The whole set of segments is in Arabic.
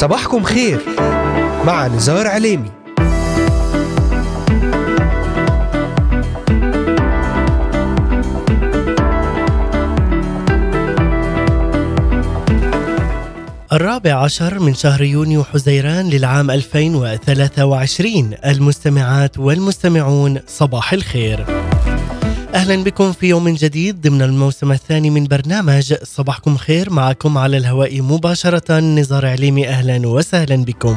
صباحكم خير. مع نزار عليمي. الرابع عشر من شهر يونيو حزيران للعام 2023 المستمعات والمستمعون صباح الخير. أهلا بكم في يوم جديد ضمن الموسم الثاني من برنامج صباحكم خير معكم على الهواء مباشرة نزار عليمي أهلا وسهلا بكم.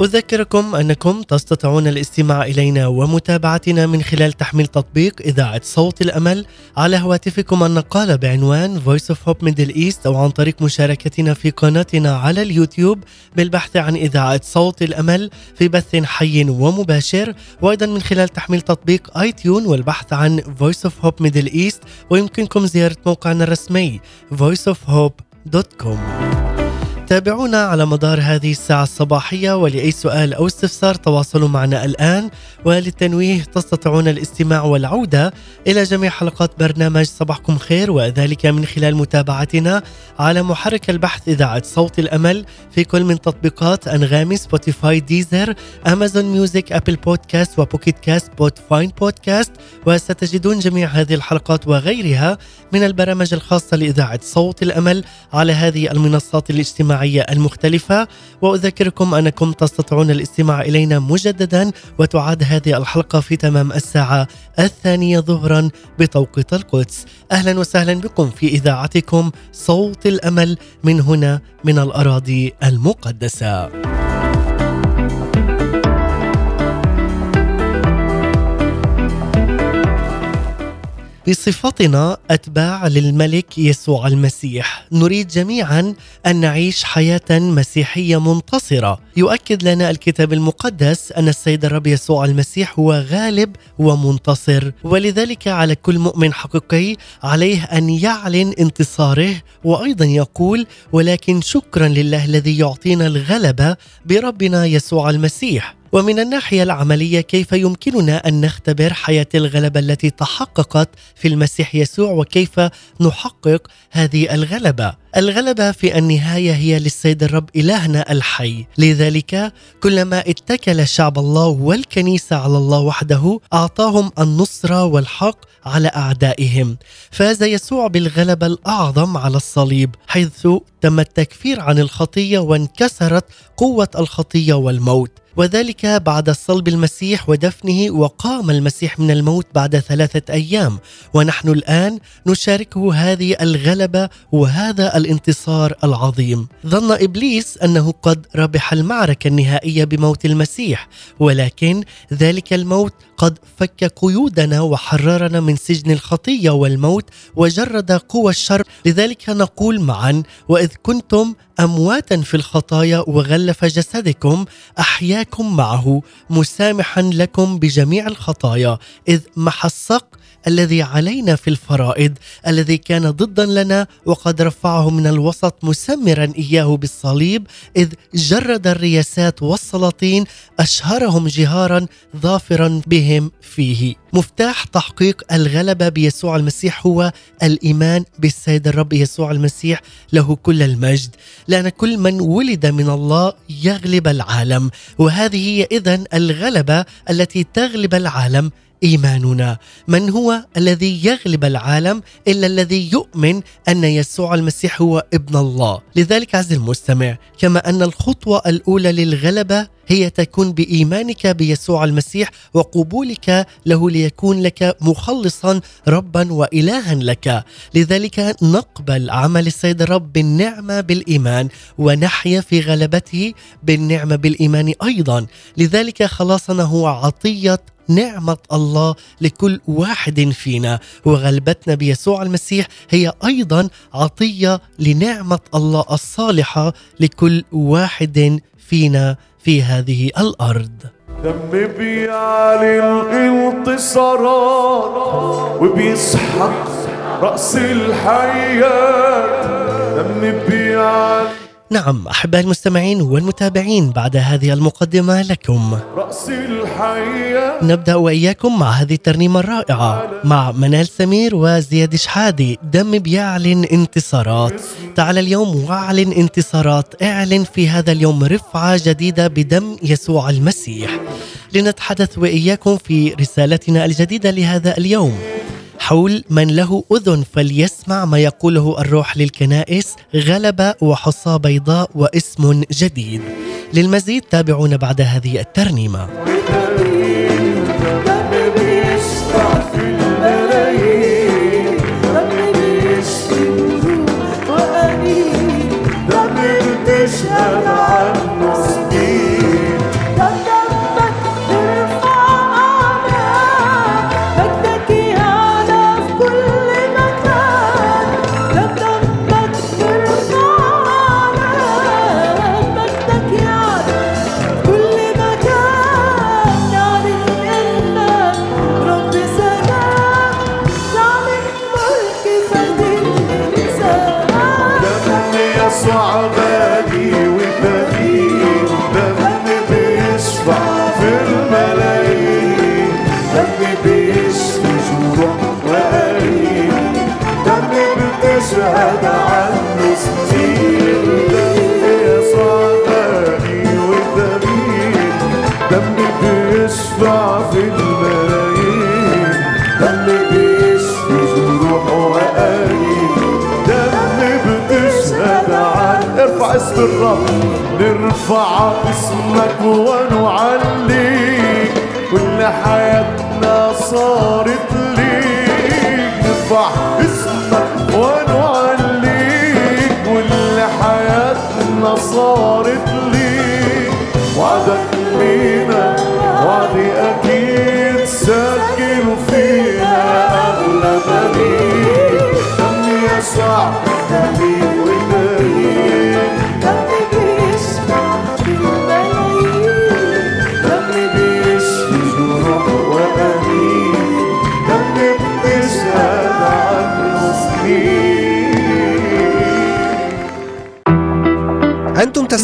أذكركم أنكم تستطيعون الاستماع إلينا ومتابعتنا من خلال تحميل تطبيق إذاعة صوت الأمل على هواتفكم النقالة بعنوان Voice of Hope Middle East أو عن طريق مشاركتنا في قناتنا على اليوتيوب بالبحث عن إذاعة صوت الأمل في بث حي ومباشر وأيضا من خلال تحميل تطبيق آي تيون والبحث عن Voice of Hope Middle East ويمكنكم زيارة موقعنا الرسمي voiceofhope.com تابعونا على مدار هذه الساعة الصباحية ولأي سؤال أو استفسار تواصلوا معنا الآن. وللتنويه تستطيعون الاستماع والعودة إلى جميع حلقات برنامج صباحكم خير وذلك من خلال متابعتنا على محرك البحث إذاعة صوت الأمل في كل من تطبيقات أنغامي Spotify Deezer Amazon Music Apple Podcast و Pocket Casts Podbean بودكاست وستجدون جميع هذه الحلقات وغيرها من البرامج الخاصة لإذاعة صوت الأمل على هذه المنصات الاجتماعية. الاجتماعية المختلفة. وأذكركم أنكم تستطيعون الاستماع إلينا مجددا وتعاد هذه الحلقة في تمام الساعة الثانية ظهرا بتوقيت القدس. أهلا وسهلا بكم في إذاعتكم صوت الأمل من هنا من الأراضي المقدسة. بصفتنا أتباع للملك يسوع المسيح. نريد جميعا أن نعيش حياة مسيحية منتصرة. يؤكد لنا الكتاب المقدس أن السيد الرب يسوع المسيح هو غالب ومنتصر. ولذلك على كل مؤمن حقيقي عليه أن يعلن انتصاره وأيضا يقول ولكن شكرا لله الذي يعطينا الغلبة بربنا يسوع المسيح. ومن الناحية العملية كيف يمكننا أن نختبر حياة الغلبة التي تحققت في المسيح يسوع وكيف نحقق هذه الغلبة؟ الغلبة في النهاية هي للسيد الرب إلهنا الحي. لذلك كلما اتكل شعب الله والكنيسة على الله وحده أعطاهم النصرة والحق على أعدائهم. فاز يسوع بالغلبة الأعظم على الصليب حيث تم التكفير عن الخطية وانكسرت قوة الخطية والموت. وذلك بعد صلب المسيح ودفنه وقام المسيح من الموت بعد ثلاثة أيام. ونحن الآن نشاركه هذه الغلبة وهذا الانتصار العظيم. ظن إبليس أنه قد ربح المعركة النهائية بموت المسيح ولكن ذلك الموت قد فك قيودنا وحررنا من سجن الخطية والموت وجرد قوى الشر. لذلك نقول معا وإذ كنتم امواتا في الخطايا وغلف جسدكم احياكم معه مسامحا لكم بجميع الخطايا إذ محى الصق الذي علينا في الفرائض الذي كان ضدا لنا وقد رفعه من الوسط مسمرا إياه بالصليب إذ جرد الرياسات والسلاطين أشهرهم جهارا ظافرا بهم فيه. مفتاح تحقيق الغلبة بيسوع المسيح هو الإيمان بالسيد الرب يسوع المسيح له كل المجد. لأن كل من ولد من الله يغلب العالم وهذه هي اذا الغلبة التي تغلب العالم إيماننا. من هو الذي يغلب العالم إلا الذي يؤمن أن يسوع المسيح هو ابن الله؟ لذلك عز المستمع كما أن الخطوة الأولى للغلبة هي تكون بإيمانك بيسوع المسيح وقبولك له ليكون لك مخلصا ربا والها لك. لذلك نقبل عمل السيد الرب بالنعمة بالإيمان ونحيا في غلبته بالنعمة بالإيمان أيضا. لذلك خلاصنا هو عطية نعمة الله لكل واحد فينا. وغلبتنا بيسوع المسيح هي أيضا عطية لنعمة الله الصالحة لكل واحد فينا. في هذه الأرض. دم بيعلي الانتصارات وبيسحق رأس الحياة. دم بيعلي نعم أحبائي المستمعين والمتابعين بعد هذه المقدمة لكم. رأس الحياة نبدأ وإياكم مع هذه الترنيمة الرائعة مع منال سمير وزياد شحادي. دم بيعلن انتصارات. تعال اليوم واعلن انتصارات. اعلن في هذا اليوم رفعة جديدة بدم يسوع المسيح. لنتحدث وإياكم في رسالتنا الجديدة لهذا اليوم. حول من له أذن فليسمع ما يقوله الروح للكنائس غلبه وحصى بيضاء واسم جديد. للمزيد تابعونا بعد هذه الترنيمة.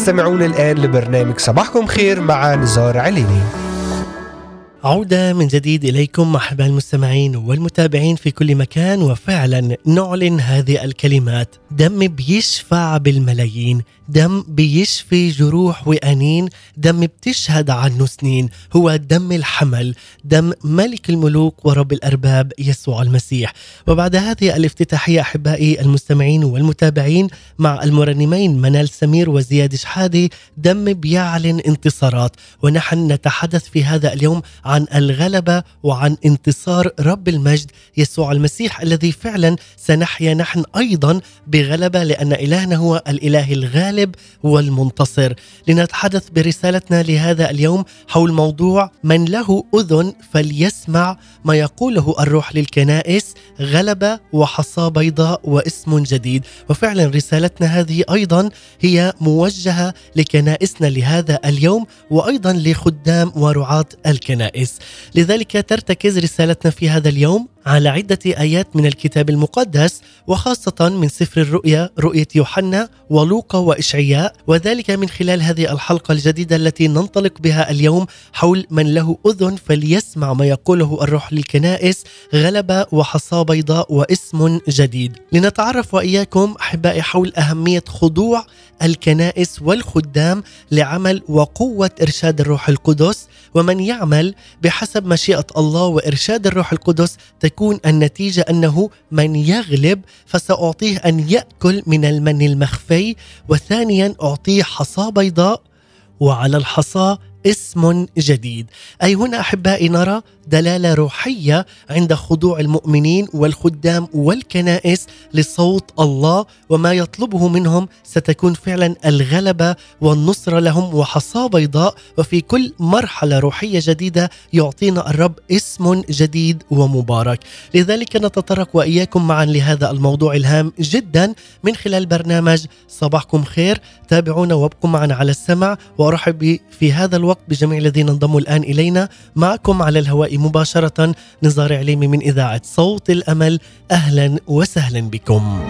تستمعون الآن لبرنامج صباحكم خير مع نزار عليني. عودة من جديد إليكم أحباء المستمعين والمتابعين في كل مكان وفعلا نعلن هذه الكلمات دم بيشفع بالملايين. دم بيشفي جروح وأنين دم بتشهد عنه سنين هو دم الحمل دم ملك الملوك ورب الأرباب يسوع المسيح. وبعد هذه الافتتاحية أحبائي المستمعين والمتابعين مع المرنمين منال سمير وزياد شحادي دم بيعلن انتصارات. ونحن نتحدث في هذا اليوم عن الغلبة وعن انتصار رب المجد يسوع المسيح الذي فعلا سنحيا نحن أيضا بغلبة لأن إلهنا هو الإله الغالب. والمنتصر لنتحدث برسالتنا لهذا اليوم حول موضوع من له أذن فليسمع ما يقوله الروح للكنائس. غلبة وحصى بيضاء واسم جديد. وفعلا رسالتنا هذه أيضا هي موجهة لكنائسنا لهذا اليوم وأيضا لخدام ورعاة الكنائس. لذلك ترتكز رسالتنا في هذا اليوم على عدة آيات من الكتاب المقدس وخاصة من سفر الرؤيا رؤية يوحنا ولوقا وإشعياء وذلك من خلال هذه الحلقة الجديدة التي ننطلق بها اليوم حول من له أذن فليسمع ما يقوله الروح للكنائس غلبة وحصى بيضاء واسم جديد. لنتعرف وإياكم أحبائي حول أهمية خضوع الكنائس والخدام لعمل وقوة إرشاد الروح القدس ومن يعمل بحسب مشيئة الله وإرشاد الروح القدس تكون النتيجة أنه من يغلب فسأعطيه أن يأكل من المن المخفي وثانيا أعطيه حصى بيضاء وعلى الحصى اسم جديد. أي هنا أحبائي نرى دلالة روحية عند خضوع المؤمنين والخدام والكنائس لصوت الله وما يطلبه منهم ستكون فعلا الغلبة والنصره لهم وحصاه بيضاء. وفي كل مرحلة روحية جديدة يعطينا الرب اسم جديد ومبارك. لذلك نتطرق وإياكم معا لهذا الموضوع الهام جدا من خلال برنامج صباحكم خير. تابعونا وابقوا معنا على السمع. وأرحب في هذا الوقت بجميع الذين انضموا الآن إلينا معكم على الهواء مباشرة نزار عليمي من إذاعة صوت الأمل أهلا وسهلا بكم.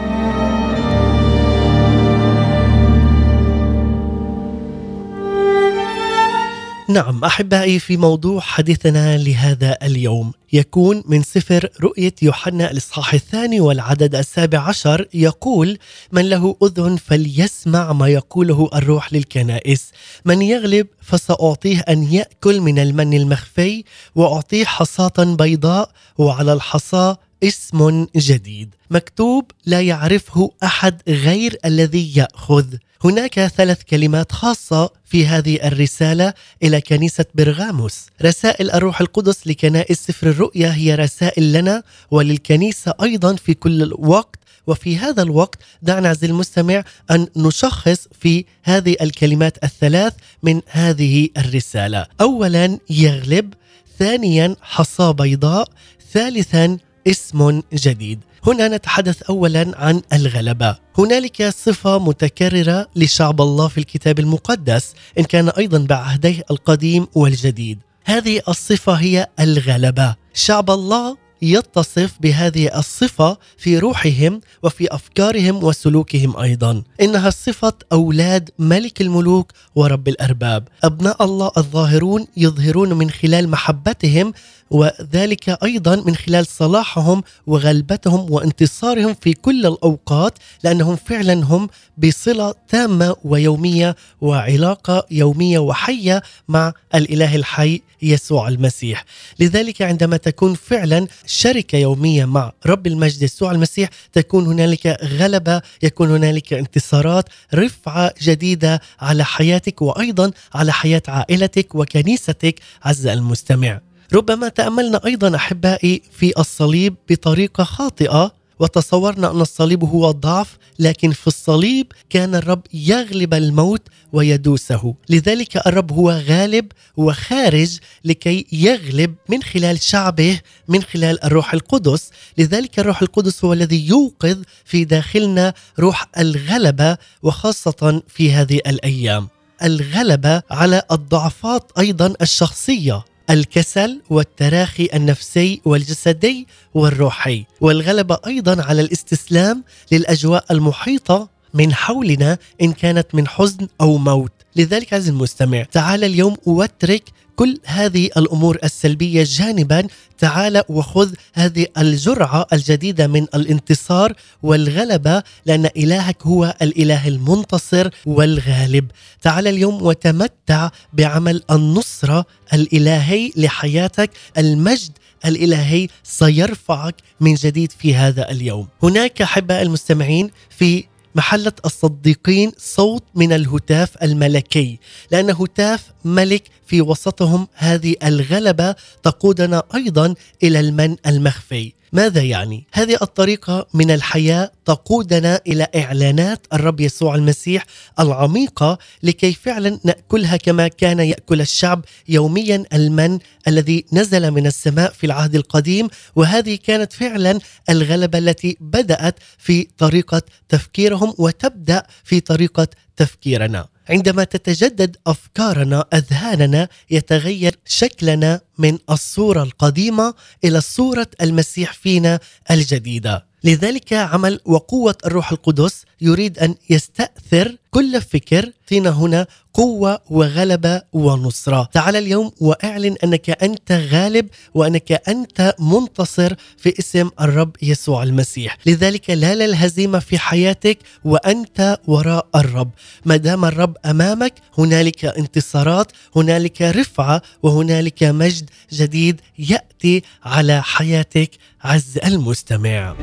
نعم أحبائي في موضوع حديثنا لهذا اليوم يكون من سفر رؤية يوحنا الإصحاح الثاني والعدد السابع عشر يقول من له أذن فليسمع ما يقوله الروح للكنائس. من يغلب فسأعطيه أن يأكل من المن المخفي وأعطيه حصاة بيضاء وعلى الحصاه اسم جديد. مكتوب لا يعرفه أحد غير الذي يأخذ. هناك ثلاث كلمات خاصة في هذه الرسالة إلى كنيسة برغاموس رسائل الروح القدس لكنائس سفر الرؤيا هي رسائل لنا وللكنيسة أيضا في كل وقت وفي هذا الوقت دعنا عزيزي المستمع أن نشخص في هذه الكلمات الثلاث من هذه الرسالة. اولا يغلب ثانيا حصاه بيضاء ثالثا اسم جديد. هنا نتحدث اولا عن الغلبة. هنالك صفة متكررة لشعب الله في الكتاب المقدس إن كان أيضا بعهديه القديم والجديد. هذه الصفة هي الغلبة. شعب الله يتصف بهذه الصفة في روحهم وفي أفكارهم وسلوكهم أيضا. إنها صفة أولاد ملك الملوك ورب الأرباب. أبناء الله الظاهرون يظهرون من خلال محبتهم وذلك أيضا من خلال صلاحهم وغلبتهم وانتصارهم في كل الأوقات لأنهم فعلا هم بصلة تامة ويومية وعلاقة يومية وحية مع الإله الحي يسوع المسيح. لذلك عندما تكون فعلا شركة يومية مع رب المجد يسوع المسيح تكون هنالك غلبة يكون هنالك انتصارات رفعة جديدة على حياتك وأيضا على حياة عائلتك وكنيستك عز المستمع. ربما تأملنا أيضا أحبائي في الصليب بطريقة خاطئة وتصورنا أن الصليب هو الضعف لكن في الصليب كان الرب يغلب الموت ويدوسه. لذلك الرب هو غالب وخارج لكي يغلب من خلال شعبه من خلال الروح القدس. لذلك الروح القدس هو الذي يوقظ في داخلنا روح الغلبة وخاصة في هذه الأيام. الغلبة على الضعفات أيضا الشخصية. الكسل والتراخي النفسي والجسدي والروحي والغلبه أيضا على الاستسلام للأجواء المحيطة من حولنا إن كانت من حزن أو موت. لذلك عزيزي المستمع تعال اليوم واترك كل هذه الأمور السلبية جانبا. تعال وخذ هذه الجرعة الجديدة من الانتصار والغلبة لأن إلهك هو الإله المنتصر والغالب. تعال اليوم وتمتع بعمل النصرة الإلهي لحياتك. المجد الإلهي سيرفعك من جديد في هذا اليوم. هناك أحباء المستمعين في محلة الصديقين صوت من الهتاف الملكي لأن هتاف ملك في وسطهم هذه الغلبة تقودنا أيضا إلى المن المخفي. ماذا يعني؟ هذه الطريقة من الحياة تقودنا إلى إعلانات الرب يسوع المسيح العميقة لكي فعلا نأكلها كما كان يأكل الشعب يوميا المن الذي نزل من السماء في العهد القديم وهذه كانت فعلا الغلبة التي بدأت في طريقة تفكيرهم وتبدأ في طريقة تفكيرنا عندما تتجدد أفكارنا أذهاننا يتغير شكلنا من الصورة القديمة إلى صورة المسيح فينا الجديدة. لذلك عمل وقوة الروح القدس يريد أن يستأثر كل فكر فينا هنا قوة وغلبة ونصرة. تعال اليوم وأعلن أنك أنت غالب وأنك أنت منتصر في اسم الرب يسوع المسيح. لذلك لا للهزيمة في حياتك وأنت وراء الرب. ما دام الرب أمامك هنالك انتصارات هنالك رفعة وهنالك مجد جديد يأتي على حياتك عز المستمع.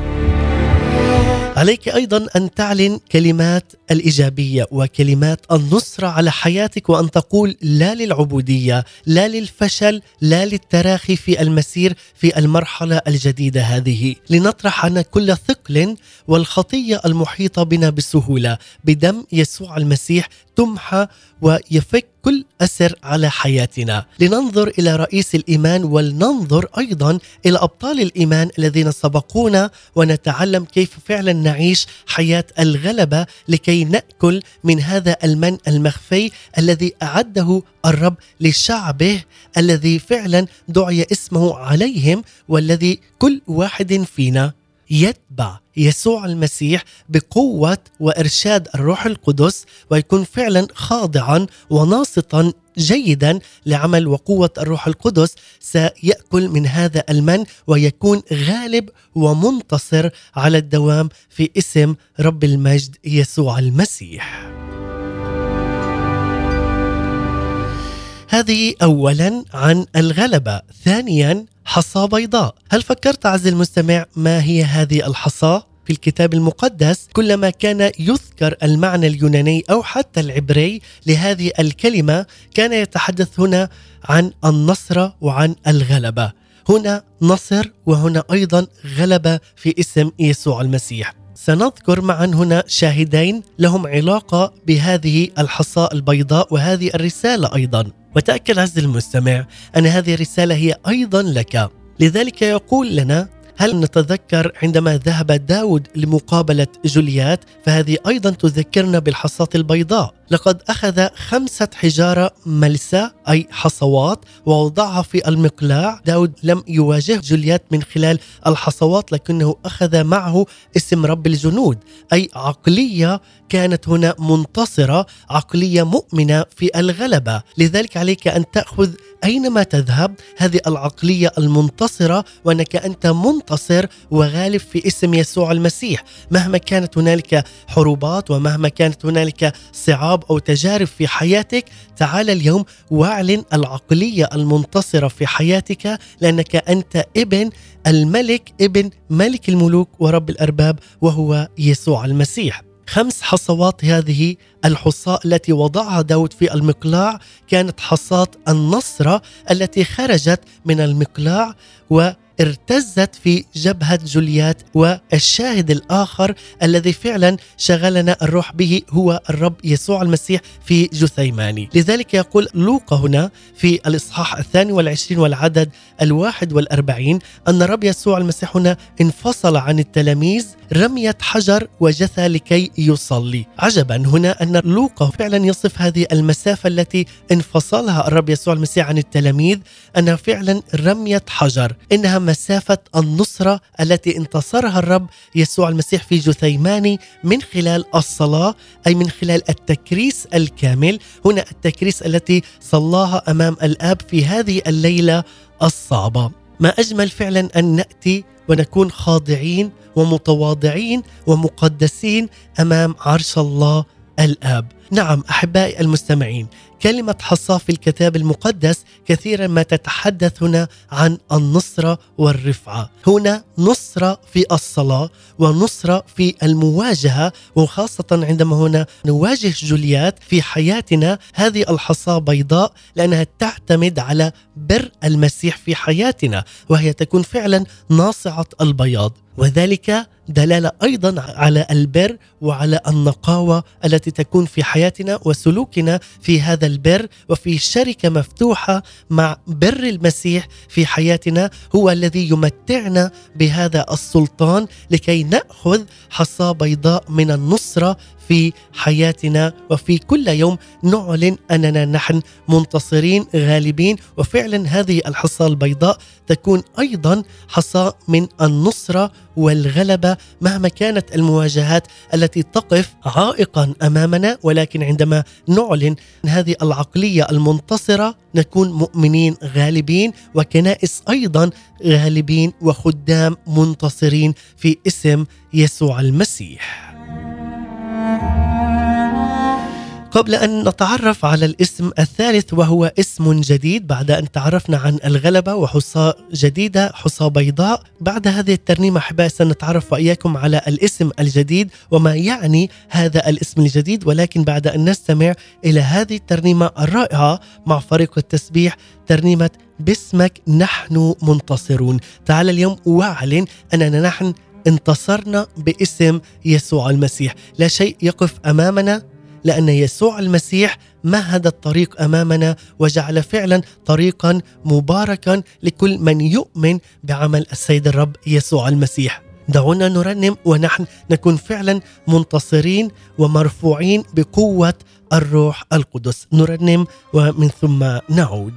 عليك أيضا أن تعلن كلمات الإيجابية وكلمات النصرة على حياتك وأن تقول لا للعبودية، لا للفشل، لا للتراخي في المسير في المرحلة الجديدة هذه، لنطرح عنا كل ثقل والخطية المحيطة بنا بسهولة، بدم يسوع المسيح تمحى ويفك كل اثر على حياتنا، لننظر إلى رئيس الإيمان ولننظر أيضا إلى أبطال الإيمان الذين سبقونا ونتعلم كيف فعلا نعيش حياة الغلبة لكي نأكل من هذا المن المخفي الذي أعده الرب لشعبه الذي فعلا دعي اسمه عليهم والذي كل واحد فينا يتبع يسوع المسيح بقوة وإرشاد الروح القدس ويكون فعلا خاضعا وناصتا جيدا لعمل وقوة الروح القدس سيأكل من هذا المن ويكون غالب ومنتصر على الدوام في اسم رب المجد يسوع المسيح. هذه اولا عن الغلبة، ثانيا حصى بيضاء، هل فكرت عز المستمع ما هي هذه الحصى؟ في الكتاب المقدس كلما كان يذكر المعنى اليوناني أو حتى العبري لهذه الكلمة كان يتحدث هنا عن النصره وعن الغلبة. هنا نصر وهنا أيضا غلبة في اسم يسوع المسيح. سنذكر معا هنا شاهدين لهم علاقة بهذه الحصى البيضاء وهذه الرسالة أيضا. وتأكد عز المستمع أن هذه الرسالة هي أيضا لك لذلك يقول لنا هل نتذكر عندما ذهب داود لمقابلة جوليات فهذه أيضا تذكرنا بالحصاة البيضاء. لقد أخذ خمسة حجارة ملسة أي حصوات ووضعها في المقلاع. داود لم يواجه جوليات من خلال الحصوات لكنه أخذ معه اسم رب الجنود أي عقلية كانت هنا منتصرة عقلية مؤمنة في الغلبة. لذلك عليك أن تأخذ أينما تذهب هذه العقلية المنتصرة وأنك أنت منتصر وغالب في اسم يسوع المسيح. مهما كانت هنالك حروبات ومهما كانت هنالك صعاب أو تجارب في حياتك تعال اليوم واعلن العقلية المنتصرة في حياتك لأنك أنت ابن الملك ابن ملك الملوك ورب الأرباب وهو يسوع المسيح. خمس حصوات هذه الحصاة التي وضعها داود في المقلاع كانت حصاة النصرة التي خرجت من المقلاع وارتزت في جبهة جوليات والشاهد الآخر الذي فعلا شغلنا الروح به هو الرب يسوع المسيح في جثيماني. لذلك يقول لوقا هنا في الإصحاح الثاني والعشرين والعدد الواحد والأربعين أن الرب يسوع المسيح هنا انفصل عن التلاميذ رمية حجر وجثى لكي يصلي. عجبا هنا أن لوقا فعلا يصف هذه المسافة التي انفصلها الرب يسوع المسيح عن التلاميذ أنها فعلا رمية حجر إنها مسافة النصرة التي انتصرها الرب يسوع المسيح في جثيماني من خلال الصلاة أي من خلال التكريس الكامل هنا التكريس التي صلاها أمام الآب في هذه الليلة الصعبة ما أجمل فعلا أن نأتي ونكون خاضعين ومتواضعين ومقدسين أمام عرش الله الآب. نعم أحبائي المستمعين، كلمة حصاه في الكتاب المقدس كثيرا ما تتحدث هنا عن النصرة والرفعة، هنا نصرة في الصلاة ونصرة في المواجهة وخاصة عندما هنا نواجه جوليات في حياتنا هذه الحصاه بيضاء لأنها تعتمد على بر المسيح في حياتنا وهي تكون فعلا ناصعة البياض. وذلك دلالة أيضا على البر وعلى النقاوة التي تكون في حياتنا وسلوكنا في هذا البر وفي شركة مفتوحة مع بر المسيح في حياتنا هو الذي يمتعنا بهذا السلطان لكي نأخذ حصاه بيضاء من النصرة في حياتنا وفي كل يوم نعلن أننا نحن منتصرين غالبين. وفعلا هذه الحصى البيضاء تكون أيضا حصى من النصرة والغلبة مهما كانت المواجهات التي تقف عائقا أمامنا. ولكن عندما نعلن هذه العقلية المنتصرة نكون مؤمنين غالبين. وكنائس أيضا غالبين وخدام منتصرين في اسم يسوع المسيح. قبل أن نتعرف على الاسم الثالث وهو اسم جديد بعد أن تعرفنا عن الغلبة وحصى جديدة حصى بيضاء. بعد هذه الترنيمة أحبائي سنتعرف وإياكم على الاسم الجديد وما يعني هذا الاسم الجديد. ولكن بعد أن نستمع إلى هذه الترنيمة الرائعة مع فريق التسبيح ترنيمة باسمك نحن منتصرون. تعال اليوم وأعلن أننا نحن انتصرنا باسم يسوع المسيح. لا شيء يقف أمامنا. لأن يسوع المسيح مهد الطريق أمامنا وجعل فعلا طريقا مباركا لكل من يؤمن بعمل السيد الرب يسوع المسيح. دعونا نرنم ونحن نكون فعلا منتصرين ومرفوعين بقوة الروح القدس. نرنم ومن ثم نعود.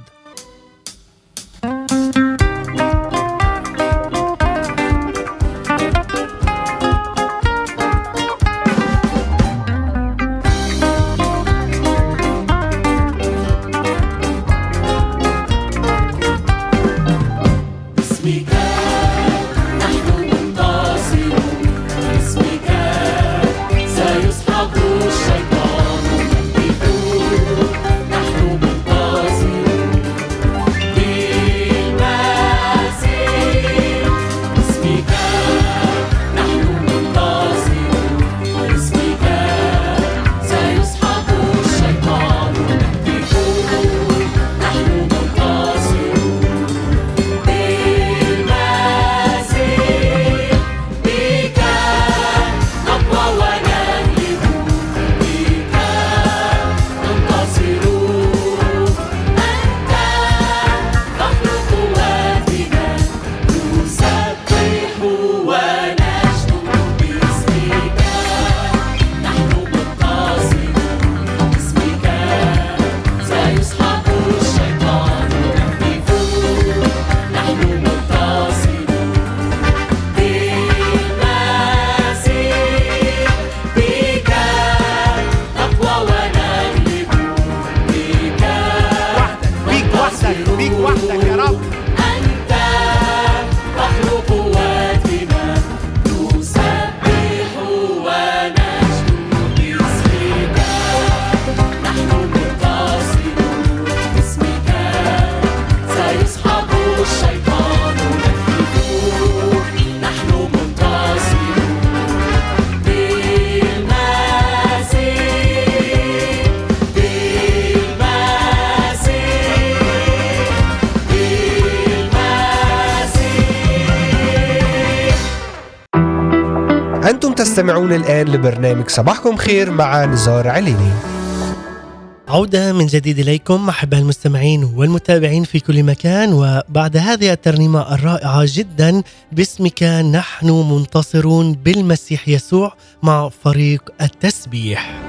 تستمعون الآن لبرنامج صباحكم خير مع نزار عليني. عودة من جديد إليكم أحباء المستمعين والمتابعين في كل مكان وبعد هذه الترنيمة الرائعة جدا باسمك نحن منتصرون بالمسيح يسوع مع فريق التسبيح.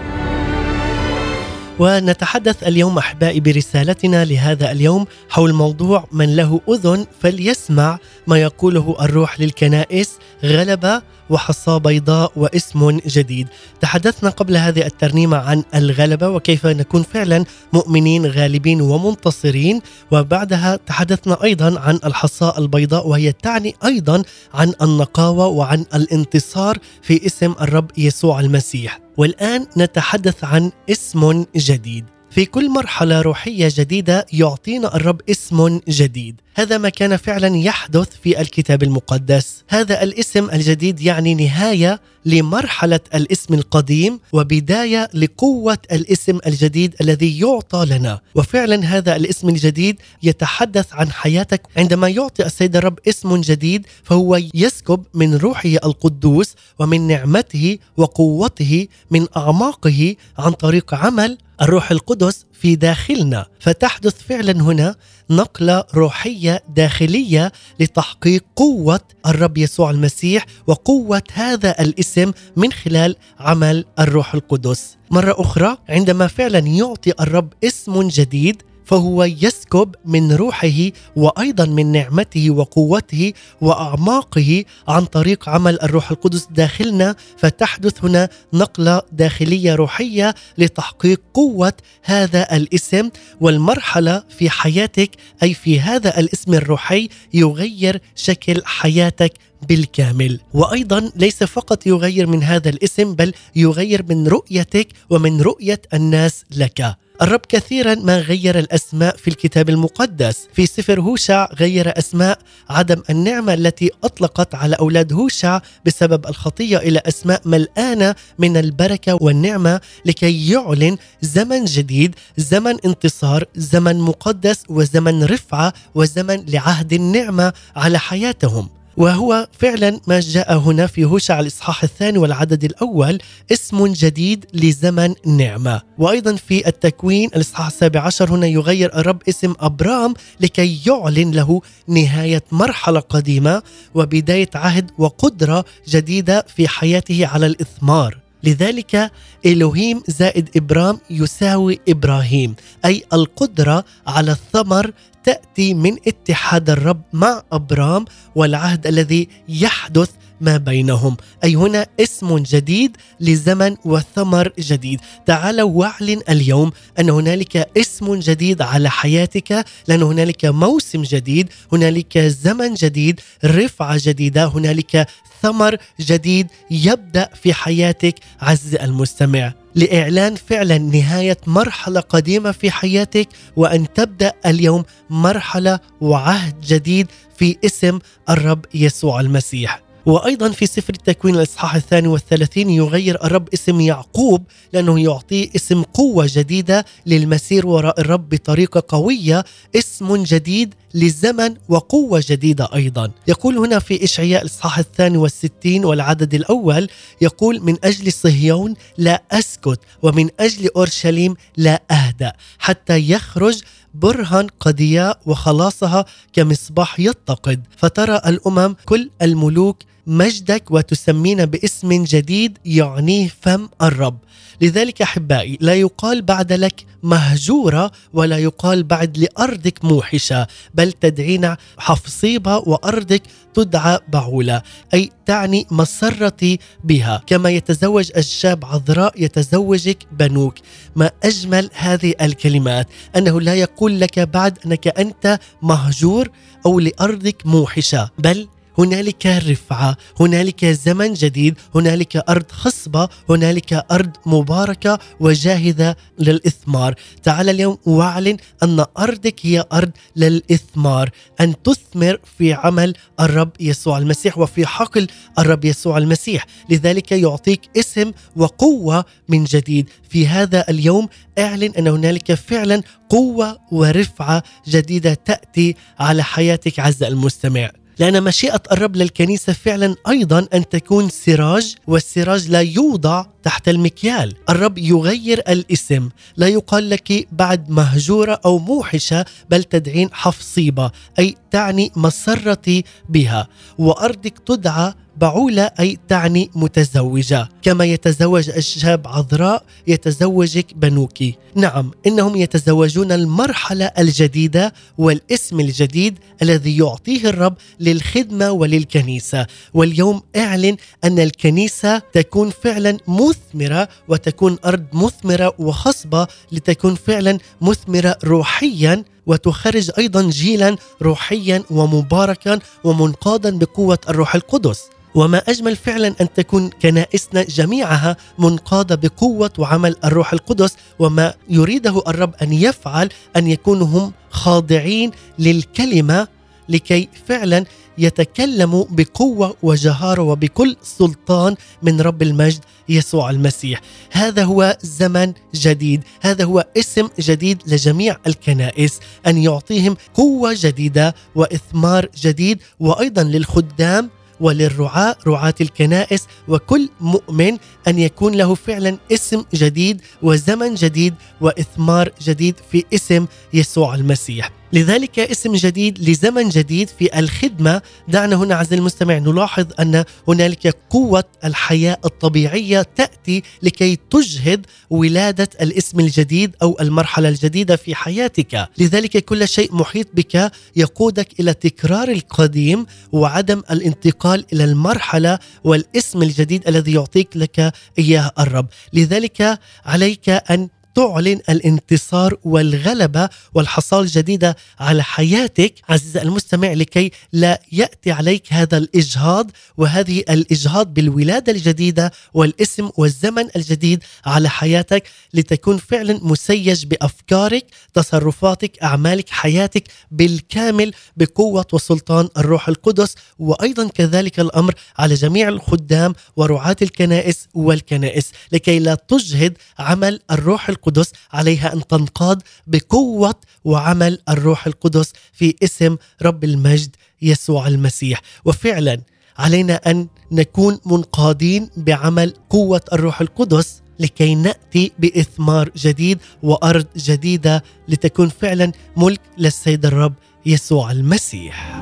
ونتحدث اليوم أحبائي برسالتنا لهذا اليوم حول موضوع من له أذن فليسمع ما يقوله الروح للكنائس غلبة وحصاه بيضاء واسم جديد. تحدثنا قبل هذه الترنيمة عن الغلبة وكيف نكون فعلا مؤمنين غالبين ومنتصرين وبعدها تحدثنا أيضا عن الحصاة البيضاء وهي تعني أيضا عن النقاوة وعن الانتصار في اسم الرب يسوع المسيح. والآن نتحدث عن اسم جديد. في كل مرحلة روحية جديدة يعطينا الرب اسم جديد هذا ما كان فعلا يحدث في الكتاب المقدس. هذا الاسم الجديد يعني نهاية لمرحلة الاسم القديم وبداية لقوة الاسم الجديد الذي يعطى لنا. وفعلا هذا الاسم الجديد يتحدث عن حياتك. عندما يعطي السيد الرب اسم جديد فهو يسكب من روحه القدوس ومن نعمته وقوته من أعماقه عن طريق عمل الروح القدس في داخلنا. فتحدث فعلا هنا نقلة روحية داخلية لتحقيق قوة الرب يسوع المسيح وقوة هذا الاسم من خلال عمل الروح القدس. مرة أخرى عندما فعلا يعطي الرب اسم جديد فهو يسكب من روحه وأيضا من نعمته وقوته وأعماقه عن طريق عمل الروح القدس داخلنا فتحدث هنا نقلة داخلية روحية لتحقيق قوة هذا الاسم. والمرحلة في حياتك أي في هذا الاسم الروحي يغير شكل حياتك بالكامل. وأيضا ليس فقط يغير من هذا الاسم بل يغير من رؤيتك ومن رؤية الناس لك. الرب كثيرا ما غير الأسماء في الكتاب المقدس. في سفر هوشع غير أسماء عدم النعمة التي أطلقت على أولاد هوشع بسبب الخطية إلى أسماء ملآنة من البركة والنعمة لكي يعلن زمن جديد زمن انتصار زمن مقدس وزمن رفعة وزمن لعهد النعمة على حياتهم. وهو فعلا ما جاء هنا في هوشع الإصحاح الثاني والعدد الأول اسم جديد لزمن نعمة، وأيضا في التكوين الإصحاح السابع عشر هنا يغير الرب اسم أبرام لكي يعلن له نهاية مرحلة قديمة وبداية عهد وقدرة جديدة في حياته على الإثمار. لذلك الوهيم زائد إبرام يساوي إبراهيم أي القدرة على الثمر تأتي من اتحاد الرب مع أبرام والعهد الذي يحدث ما بينهم. أي هنا اسم جديد لزمن وثمر جديد. تعالوا واعلن اليوم أن هنالك اسم جديد على حياتك لأن هنالك موسم جديد هنالك زمن جديد رفعة جديدة هنالك ثمر جديد يبدأ في حياتك. عز المستمع لإعلان فعلا نهاية مرحلة قديمة في حياتك وأن تبدأ اليوم مرحلة وعهد جديد في اسم الرب يسوع المسيح. وأيضا في سفر التكوين الإصحاح الثاني والثلاثين يغير الرب اسم يعقوب لأنه يعطيه اسم قوة جديدة للمسير وراء الرب بطريقة قوية اسم جديد لزمن وقوة جديدة أيضا. يقول هنا في إشعياء الإصحاح الثاني والستين والعدد الأول يقول من أجل صهيون لا أسكت ومن أجل أورشليم لا أهدأ حتى يخرج برهن قضياء وخلاصها كمصباح يتقد. فترى الأمم كل الملوك مجدك وتسمين باسم جديد يعنيه فم الرب. لذلك أحبائي لا يقال بعد لك مهجورة ولا يقال بعد لأرضك موحشة بل تدعين حفصيبة وأرضك تدعى بعولة أي تعني مسرتي بها. كما يتزوج الشاب عذراء يتزوجك بنوك. ما أجمل هذه الكلمات أنه لا يقول لك بعد أنك أنت مهجور أو لأرضك موحشة بل هنالك رفعة، هنالك زمن جديد، هنالك أرض خصبة، هنالك أرض مباركة وجاهزة للإثمار، تعال اليوم واعلن أن أرضك هي أرض للإثمار، أن تثمر في عمل الرب يسوع المسيح وفي حقل الرب يسوع المسيح، لذلك يعطيك اسم وقوة من جديد، في هذا اليوم اعلن أن هنالك فعلا قوة ورفعة جديدة تأتي على حياتك عز المستمع. لأن مشيئة الرب للكنيسة فعلا أيضا أن تكون سراج والسراج لا يوضع تحت المكيال. الرب يغير الاسم. لا يقال لك بعد مهجورة أو موحشة بل تدعين حفصيبة أي تعني مسرتي بها. وأرضك تدعى بعولة أي تعني متزوجة. كما يتزوج الشاب عذراء يتزوجك بنوك. نعم إنهم يتزوجون المرحلة الجديدة والاسم الجديد الذي يعطيه الرب للخدمة وللكنيسة. واليوم أعلن أن الكنيسة تكون فعلا مثمرة وتكون أرض مثمرة وخصبة لتكون فعلا مثمرة روحيا وتخرج أيضا جيلا روحيا ومباركا ومنقادا بقوة الروح القدس. وما أجمل فعلا أن تكون كنائسنا جميعها منقادة بقوة وعمل الروح القدس وما يريده الرب أن يفعل أن يكونوا هم خاضعين للكلمة لكي فعلا يتكلموا بقوة وجهارة وبكل سلطان من رب المجد يسوع المسيح. هذا هو زمن جديد. هذا هو اسم جديد لجميع الكنائس أن يعطيهم قوة جديدة وإثمار جديد وأيضا للخدام وللرعاة رعاة الكنائس وكل مؤمن أن يكون له فعلا اسم جديد وزمن جديد وإثمار جديد في اسم يسوع المسيح. لذلك اسم جديد لزمن جديد في الخدمة. دعنا هنا عزيزي المستمع نلاحظ أن هنالك قوة الحياة الطبيعية تأتي لكي تجهد ولادة الاسم الجديد أو المرحلة الجديدة في حياتك. لذلك كل شيء محيط بك يقودك إلى تكرار القديم وعدم الانتقال إلى المرحلة والاسم الجديد الذي يعطيك لك إياه الرب. لذلك عليك أن تعلن الانتصار والغلبة والحصال الجديدة على حياتك. عزيزي المستمع لكي لا يأتي عليك هذا الإجهاض وهذه الإجهاض بالولادة الجديدة والاسم والزمن الجديد على حياتك لتكون فعلا مسيج بأفكارك تصرفاتك أعمالك حياتك بالكامل بقوة وسلطان الروح القدس. وأيضا كذلك الأمر على جميع الخدام ورعاة الكنائس والكنائس لكي لا تجهد عمل الروح القدس عليها أن تنقاد بقوة وعمل الروح القدس في اسم رب المجد يسوع المسيح وفعلا علينا أن نكون منقادين بعمل قوة الروح القدس لكي نأتي بإثمار جديد وأرض جديدة لتكون فعلا ملك للسيد الرب يسوع المسيح.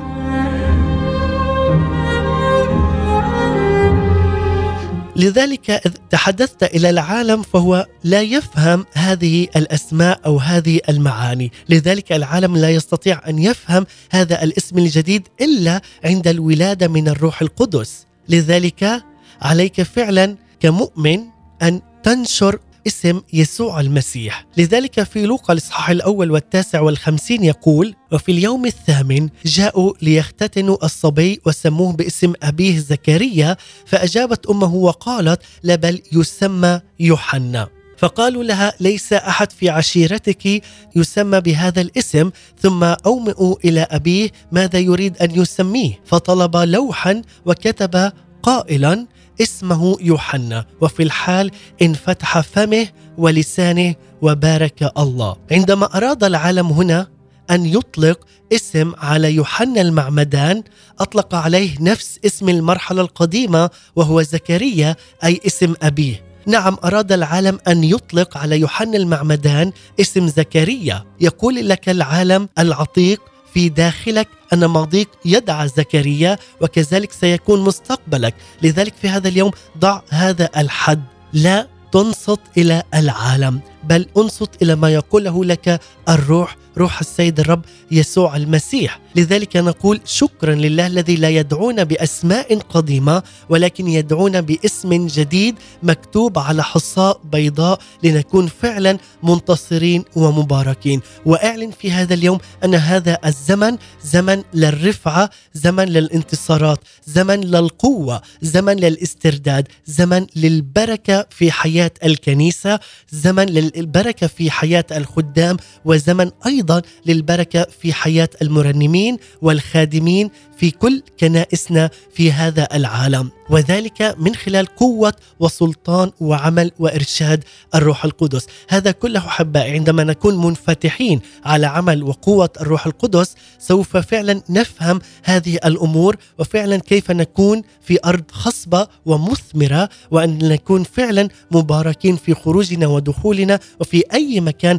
لذلك إذ تحدثت إلى العالم فهو لا يفهم هذه الأسماء أو هذه المعاني، لذلك العالم لا يستطيع أن يفهم هذا الاسم الجديد إلا عند الولادة من الروح القدس، لذلك عليك فعلا كمؤمن أن تنشر اسم يسوع المسيح. لذلك في لوقا الإصحاح الأول والتاسع والخمسين يقول وفي اليوم الثامن جاءوا ليختتنوا الصبي وسموه باسم أبيه زكريا فأجابت أمه وقالت لا بل يسمى يوحنا. فقالوا لها ليس أحد في عشيرتك يسمى بهذا الاسم ثم أومئوا إلى أبيه ماذا يريد أن يسميه؟ فطلب لوحا وكتب قائلا اسمه يوحنا وفي الحال انفتح فمه ولسانه وبارك الله. عندما أراد العالم هنا أن يطلق اسم على يوحنا المعمدان أطلق عليه نفس اسم المرحلة القديمة وهو زكريا أي اسم أبيه. نعم أراد العالم أن يطلق على يوحنا المعمدان اسم زكريا. يقول لك العالم العتيق في داخلك أن ماضيك يدعى زكريا وكذلك سيكون مستقبلك. لذلك في هذا اليوم ضع هذا الحد. لا تنصت إلى العالم. بل انصت إلى ما يقوله لك الروح روح السيد الرب يسوع المسيح. لذلك نقول شكرا لله الذي لا يدعونا بأسماء قديمة ولكن يدعونا باسم جديد مكتوب على حصاء بيضاء لنكون فعلا منتصرين ومباركين. وأعلن في هذا اليوم أن هذا الزمن زمن للرفعة زمن للانتصارات زمن للقوة زمن للاسترداد زمن للبركة في حياة الكنيسة زمن للبركه في حياة الخدام وزمن أيضا للبركة في حياة المرنمين والخادمين في كل كنائسنا في هذا العالم وذلك من خلال قوة وسلطان وعمل وإرشاد الروح القدس. هذا كله أحبائي عندما نكون منفتحين على عمل وقوة الروح القدس سوف فعلا نفهم هذه الأمور وفعلا كيف نكون في أرض خصبة ومثمرة وأن نكون فعلا مباركين في خروجنا ودخولنا وفي أي مكان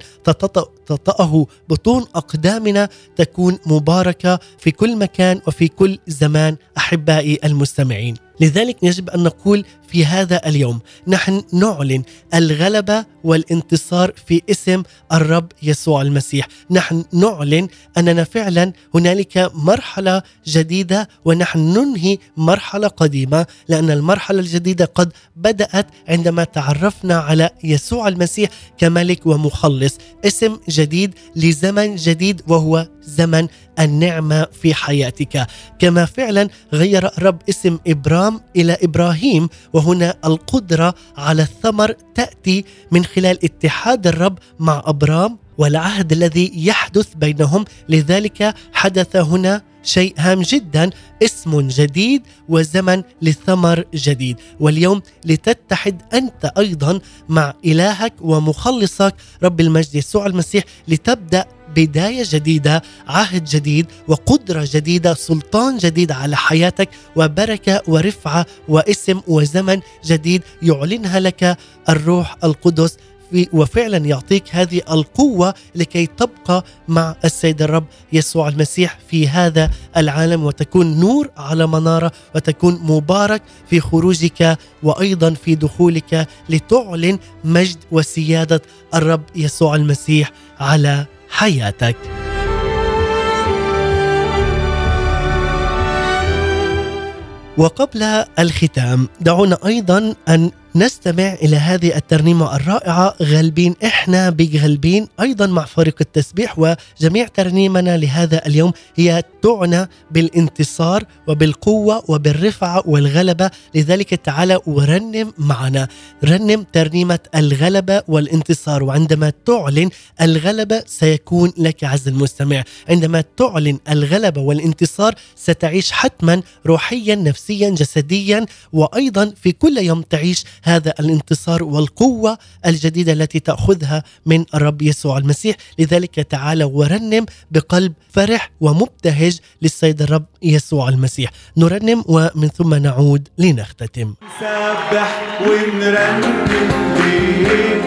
تطأه بطون أقدامنا تكون مباركة في كل مكان وفي كل زمان أحبائي المستمعين. لذلك يجب أن نقول في هذا اليوم. نحن نعلن الغلبة والانتصار في اسم الرب يسوع المسيح، نحن نعلن أننا فعلا هنالك مرحلة جديدة ونحن ننهي مرحلة قديمة لأن المرحلة الجديدة قد بدأت عندما تعرفنا على يسوع المسيح كملك ومخلص، اسم جديد لزمن جديد وهو زمن النعمة في حياتك، كما فعلا غير الرب اسم إبرام إلى إبراهيم وهنا القدرة على الثمر تأتي من خلال اتحاد الرب مع أبرام والعهد الذي يحدث بينهم. لذلك حدث هنا شيء هام جدا اسم جديد وزمن لثمر جديد. واليوم لتتحد أنت أيضا مع إلهك ومخلصك رب المجد يسوع المسيح لتبدأ بداية جديدة عهد جديد وقدرة جديدة سلطان جديد على حياتك وبركة ورفعة واسم وزمن جديد يعلنها لك الروح القدس. وفعلا يعطيك هذه القوة لكي تبقى مع السيد الرب يسوع المسيح في هذا العالم وتكون نور على منارة وتكون مبارك في خروجك وأيضا في دخولك لتعلن مجد وسيادة الرب يسوع المسيح على حياتك. وقبل الختام دعونا أيضا أن نستمع إلى هذه الترنيمة الرائعة غالبين إحنا بيك غالبين أيضا مع فريق التسبيح وجميع ترنيمنا لهذا اليوم هي تعنى بالانتصار وبالقوة وبالرفعة والغلبة. لذلك تعالى ورنم معنا. رنم ترنيمة الغلبة والانتصار. وعندما تعلن الغلبة سيكون لك عز المستمع. عندما تعلن الغلبة والانتصار ستعيش حتما روحيا نفسيا جسديا. وأيضا في كل يوم تعيش هذا الانتصار والقوة الجديدة التي تأخذها من الرب يسوع المسيح. لذلك تعالى ورنم بقلب فرح ومبتهج للسيد الرب يسوع المسيح. نرنم ومن ثم نعود لنختتم. نسبح ونرنم ليه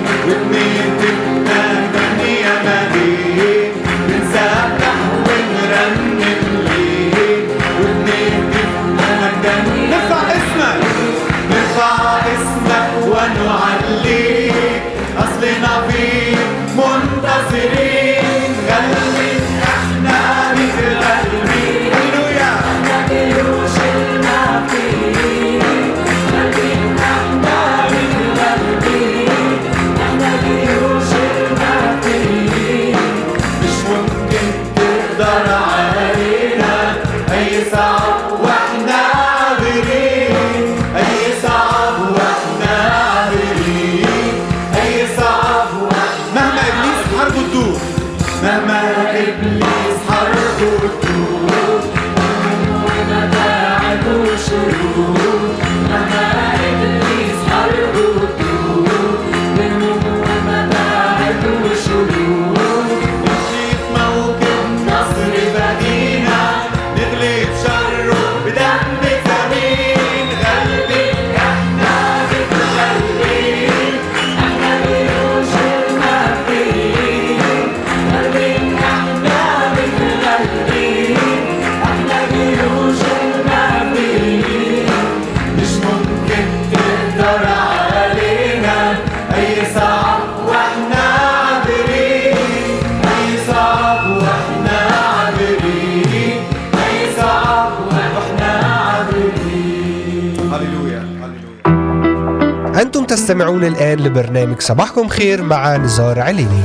تستمعون الآن لبرنامج صباحكم خير مع نزار عليني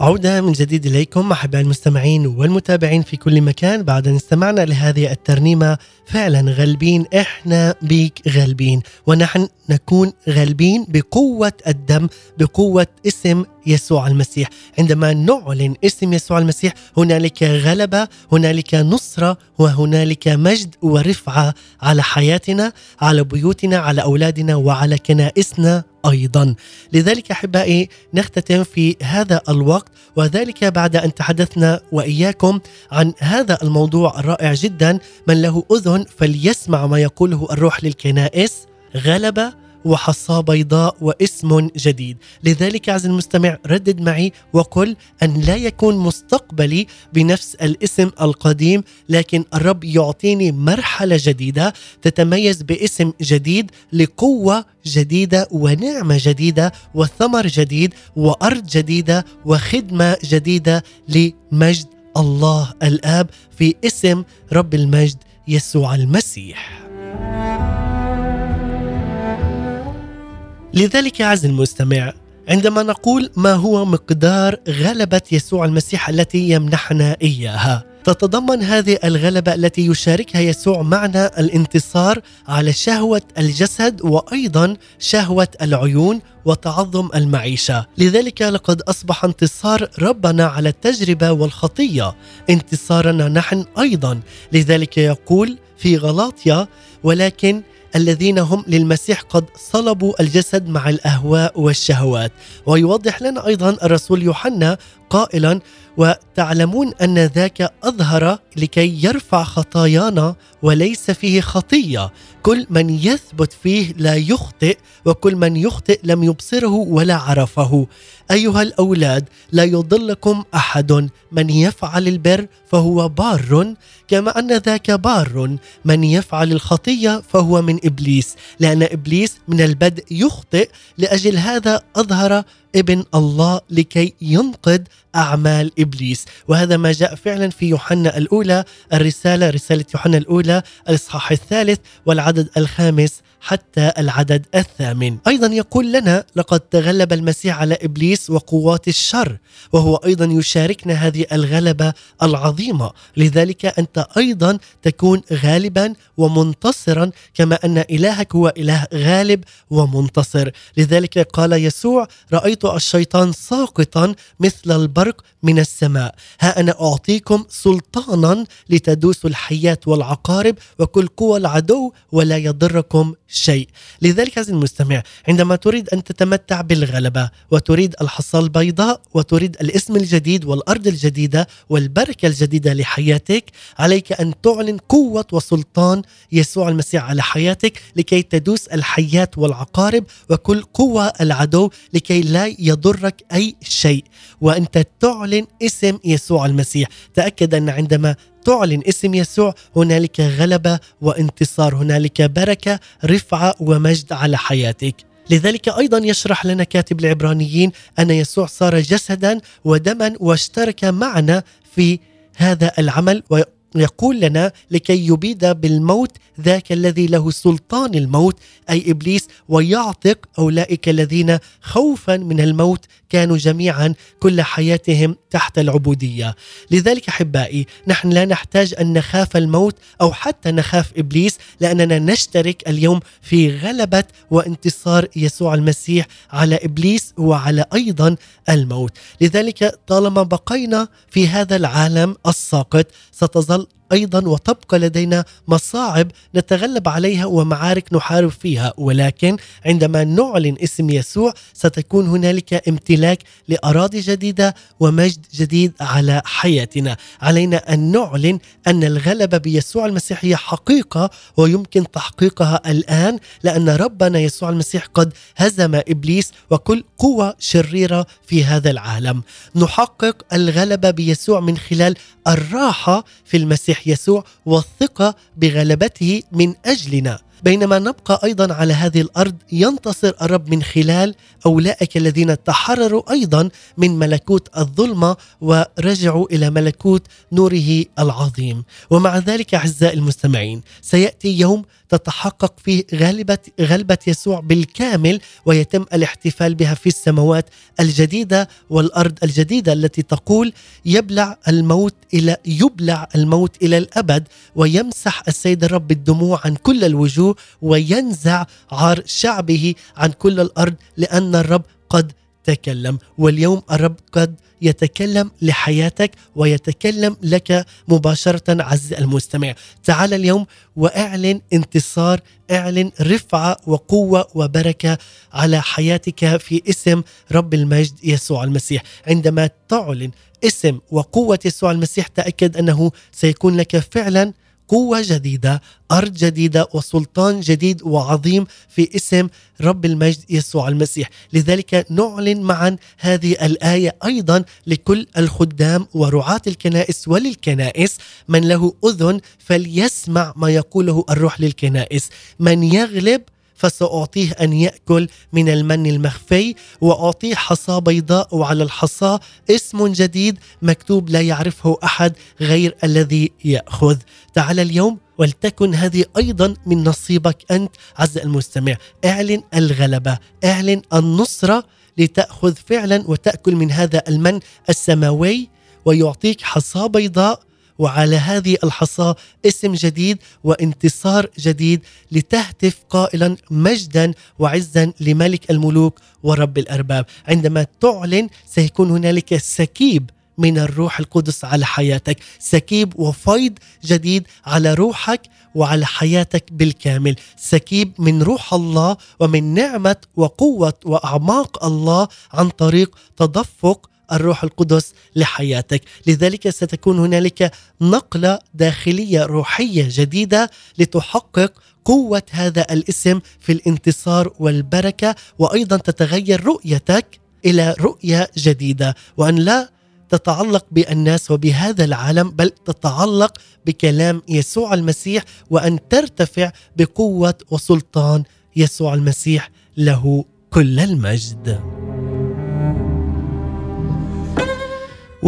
عودة من جديد إليكم أحباء المستمعين والمتابعين في كل مكان. بعد أن استمعنا لهذه الترنيمة فعلا غالبين إحنا بيك غالبين ونحن نكون غالبين بقوة الدم بقوة اسم يسوع المسيح. عندما نعلن اسم يسوع المسيح هنالك غلبة هنالك نصرة وهنالك مجد ورفعة على حياتنا على بيوتنا على أولادنا وعلى كنائسنا أيضا. لذلك أحبائي نختتم في هذا الوقت وذلك بعد أن تحدثنا وإياكم عن هذا الموضوع الرائع جدا من له أذن فليسمع ما يقوله الروح للكنائس. غلبة وحصاه بيضاء واسم جديد. لذلك عز المستمع ردد معي وقل أن لا يكون مستقبلي بنفس الاسم القديم لكن الرب يعطيني مرحلة جديدة تتميز باسم جديد لقوة جديدة ونعمة جديدة وثمر جديد وأرض جديدة وخدمة جديدة لمجد الله الآب في اسم رب المجد يسوع المسيح. لذلك عز المستمع عندما نقول ما هو مقدار غلبة يسوع المسيح التي يمنحنا إياها. تتضمن هذه الغلبة التي يشاركها يسوع معنا الانتصار على شهوة الجسد وأيضا شهوة العيون وتعظم المعيشة. لذلك لقد أصبح انتصار ربنا على التجربة والخطية. انتصارنا نحن أيضا. لذلك يقول في غلاطيا ولكن الذين هم للمسيح قد صلبوا الجسد مع الأهواء والشهوات. ويوضح لنا أيضا الرسول يوحنا قائلا وتعلمون أن ذاك أظهر لكي يرفع خطايانا وليس فيه خطية. كل من يثبت فيه لا يخطئ وكل من يخطئ لم يبصره ولا عرفه. أيها الأولاد لا يضلكم أحد. من يفعل البر فهو بار كما أن ذاك بار. من يفعل الخطية فهو من إبليس لأن إبليس من البدء يخطئ. لأجل هذا أظهر ابن الله لكي ينقض أعمال إبليس. وهذا ما جاء فعلا في يوحنا الأولى. الرسالة رسالة يوحنا الأولى الإصحاح الثالث والعدد الخامس حتى العدد الثامن. أيضا يقول لنا لقد تغلب المسيح على إبليس وقوات الشر وهو أيضا يشاركنا هذه الغلبة العظيمة. لذلك أنت أيضا تكون غالبا ومنتصرا كما أن إلهك هو إله غالب ومنتصر. لذلك قال يسوع رأيت الشيطان ساقطا مثل البرق من السماء. ها أنا أعطيكم سلطانا لتدوسوا الحيات والعقارب وكل قوى العدو ولا يضركم شيء. لذلك عزيزي المستمع عندما تريد أن تتمتع بالغلبة وتريد الحصى البيضاء وتريد الاسم الجديد والأرض الجديدة والبركة الجديدة لحياتك عليك أن تعلن قوة وسلطان يسوع المسيح على حياتك لكي تدوس الحيات والعقارب وكل قوى العدو لكي لا يضرك أي شيء. وأنت تعلن اسم يسوع المسيح. تأكد أن عندما تعلن اسم يسوع. هنالك غلبة وانتصار. هنالك بركة رفعة ومجد على حياتك. لذلك أيضا يشرح لنا كاتب العبرانيين أن يسوع صار جسدا ودما واشترك معنا في هذا العمل ويقول لنا لكي يبيد بالموت ذاك الذي له سلطان الموت أي إبليس ويعتق أولئك الذين خوفا من الموت كانوا جميعا كل حياتهم تحت العبودية. لذلك أحبائي نحن لا نحتاج أن نخاف الموت أو حتى نخاف إبليس لأننا نشترك اليوم في غلبة وانتصار يسوع المسيح على إبليس وعلى أيضا الموت. لذلك طالما بقينا في هذا العالم الساقط ستظل أيضا وتبقى لدينا مصاعب نتغلب عليها ومعارك نحارب فيها. ولكن عندما نعلن اسم يسوع ستكون هنالك امتلاك لأراضي جديدة ومجد جديد على حياتنا. علينا أن نعلن أن الغلبه بيسوع المسيح هي حقيقة ويمكن تحقيقها الآن لأن ربنا يسوع المسيح قد هزم إبليس وكل قوة شريرة في هذا العالم. نحقق الغلبه بيسوع من خلال الراحة في المسيح يسوع والثقة بغلبته من أجلنا. بينما نبقى أيضا على هذه الأرض ينتصر الرب من خلال أولئك الذين تحرروا أيضا من ملكوت الظلمة ورجعوا إلى ملكوت نوره العظيم. ومع ذلك أعزائي المستمعين سيأتي يوم تتحقق فيه غلبة غلبة يسوع بالكامل ويتم الاحتفال بها في السماوات الجديدة والأرض الجديدة التي تقول يبلع الموت إلى يبلع الموت إلى الأبد ويمسح السيد الرب الدموع عن كل الوجوه وينزع عار شعبه عن كل الأرض لأن الرب قد تكلم. واليوم الرب قد يتكلم لحياتك ويتكلم لك مباشرة عز المستمع. تعال اليوم وأعلن انتصار أعلن رفعة وقوة وبركة على حياتك في اسم رب المجد يسوع المسيح. عندما تعلن اسم وقوة يسوع المسيح تأكد أنه سيكون لك فعلا قوة جديدة أرض جديدة وسلطان جديد وعظيم في اسم رب المجد يسوع المسيح. لذلك نعلن معا هذه الآية أيضا لكل الخدام ورعاة الكنائس وللكنائس. من له أذن فليسمع ما يقوله الروح للكنائس. من يغلب فسأعطيه أن يأكل من المن المخفي وأعطيه حصى بيضاء وعلى الحصى. اسم جديد مكتوب لا يعرفه أحد غير الذي يأخذ. تعال اليوم ولتكن هذه أيضا من نصيبك أنت عز المستمع. اعلن الغلبة اعلن النصرة لتأخذ فعلا وتأكل من هذا المن السماوي ويعطيك حصى بيضاء وعلى هذه الحصى اسم جديد وانتصار جديد لتهتف قائلا مجدا وعزا لملك الملوك ورب الأرباب. عندما تعلن سيكون هنالك سكيب من الروح القدس على حياتك. سكيب وفيض جديد على روحك وعلى حياتك بالكامل. سكيب من روح الله ومن نعمة وقوة وأعماق الله عن طريق تدفق الروح القدس لحياتك. لذلك ستكون هنالك نقلة داخلية روحية جديدة لتحقق قوة هذا الاسم في الانتصار والبركة وأيضا تتغير رؤيتك إلى رؤية جديدة. وأن لا تتعلق بالناس وبهذا العالم بل تتعلق بكلام يسوع المسيح وأن ترتفع بقوة وسلطان يسوع المسيح له كل المجد.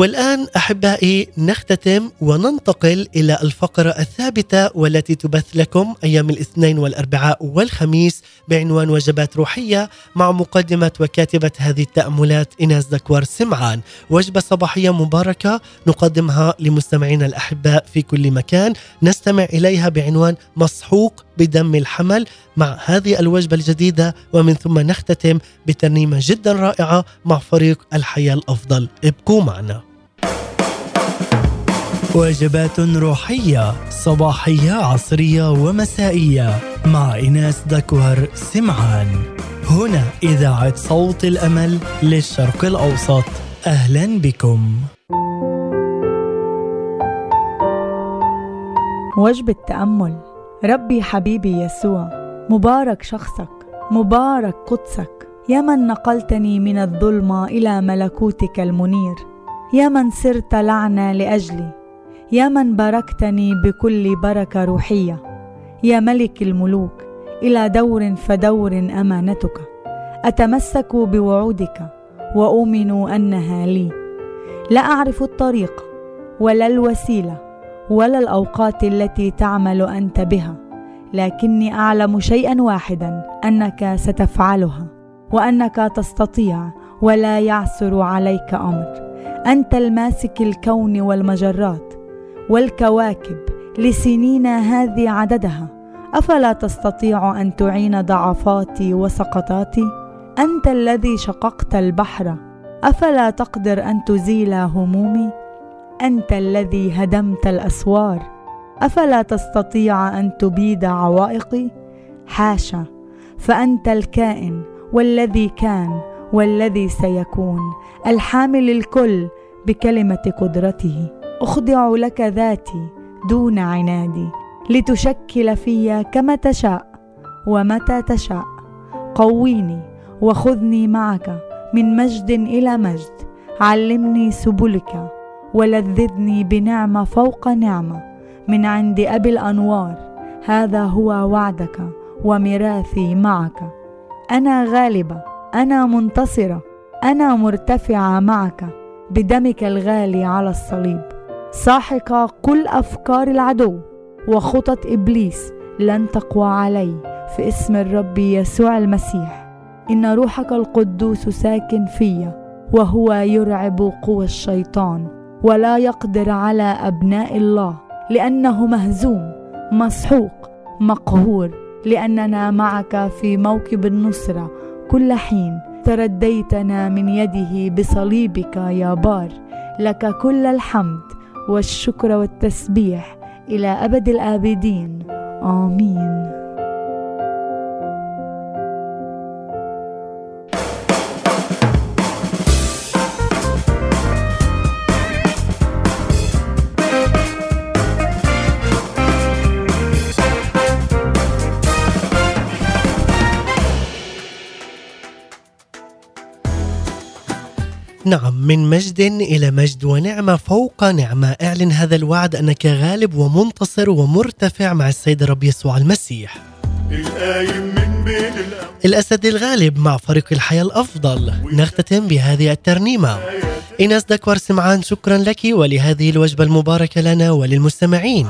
والآن أحبائي نختتم وننتقل إلى الفقرة الثابتة والتي تبث لكم أيام الاثنين والأربعاء والخميس بعنوان وجبات روحية مع مقدمة وكاتبة هذه التأملات إناس دكوار سمعان. وجبة صباحية مباركة نقدمها لمستمعينا الأحباء في كل مكان. نستمع إليها بعنوان مسحوق بدم الحمل مع هذه الوجبة الجديدة ومن ثم نختتم بترنيمة جدا رائعة مع فريق الحياة الأفضل. ابقوا معنا. وجبات روحية صباحية عصرية ومسائية. مع إناس دكوهر سمعان. هنا إذاعة صوت الأمل للشرق الأوسط. أهلا بكم. وجبة تأمل ربي حبيبي يسوع مبارك شخصك مبارك قدسك. يا من نقلتني من الظلمة إلى ملكوتك المنير. يا من صرت لعنة لأجلي يا من باركتني بكل بركة روحية يا ملك الملوك إلى دور فدور أمانتك. أتمسك بوعودك وأؤمن أنها لي. لا أعرف الطريق ولا الوسيلة ولا الأوقات التي تعمل أنت بها لكني أعلم شيئا واحدا أنك ستفعلها وأنك تستطيع ولا يعثر عليك أمر. أنت الماسك الكون والمجرات والكواكب لسنين هذه عددها. أفلا تستطيع أن تعين ضعفاتي وسقطاتي؟ أنت الذي شققت البحر. أفلا تقدر أن تزيل همومي؟ أنت الذي هدمت الأسوار. أفلا تستطيع أن تبيد عوائقي؟ حاشا فأنت الكائن والذي كان والذي سيكون الحامل الكل بكلمة قدرته. أخضع لك ذاتي دون عنادي لتشكل في كما تشاء ومتى تشاء. قويني وخذني معك من مجد إلى مجد. علمني سبلك ولذذني بنعمه فوق نعمه من عند أبي الأنوار هذا هو وعدك وميراثي معك. أنا غالبة أنا منتصرة. أنا مرتفعة معك بدمك الغالي على الصليب. ساحقة كل أفكار العدو وخطط إبليس لن تقوى علي في اسم الرب يسوع المسيح. إن روحك القدوس ساكن فيا وهو يرعب قوى الشيطان ولا يقدر على أبناء الله لأنه مهزوم مسحوق مقهور لأننا معك في موكب النصرة كل حين. ترديتنا من يده بصليبك يا بار. لك كل الحمد والشكر والتسبيح إلى أبد الآبدين. آمين. نعم من مجد إلى مجد ونعمة فوق نعمة. أعلن هذا الوعد أنك غالب ومنتصر ومرتفع مع السيد الرب يسوع المسيح. الأسد الغالب مع فريق الحياة الأفضل. نختتم بهذه الترنيمة. إناس دكوار سمعان شكرا لك ولهذه الوجبة المباركة لنا وللمستمعين.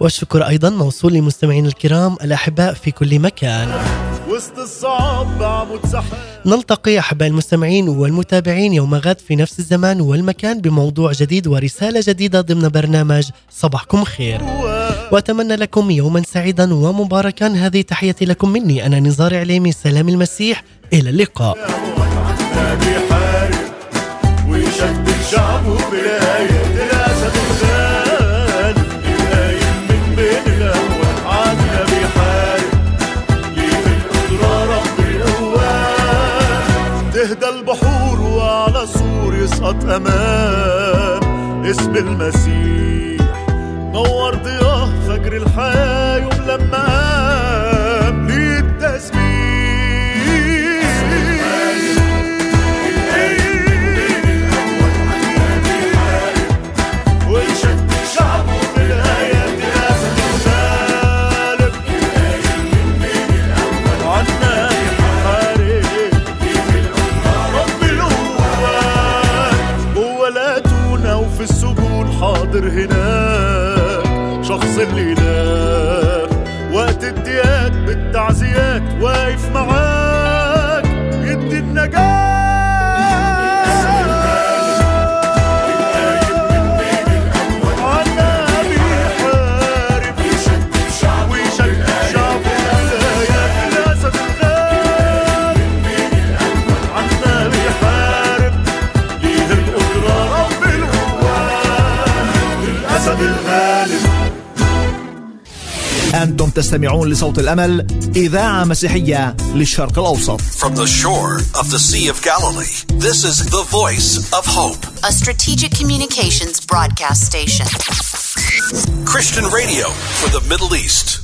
والشكر أيضا موصول لمستمعين الكرام الأحباء في كل مكان. وسط الصعاب بعمود سحاب نلتقي أحباء المستمعين والمتابعين يوم غد في نفس الزمان والمكان بموضوع جديد ورسالة جديدة ضمن برنامج صباحكم خير. وأتمنى لكم يوما سعيدا ومباركا. هذه تحيتي لكم مني أنا نزار عليمي سلام المسيح إلى اللقاء. بيحارب ويشدد شعبه براية تستمعون لصوت الأمل إذاعة مسيحية للشرق الأوسط From the shore of the Sea of Galilee, this is the voice of hope. a strategic communications broadcast station. Christian radio for the Middle East.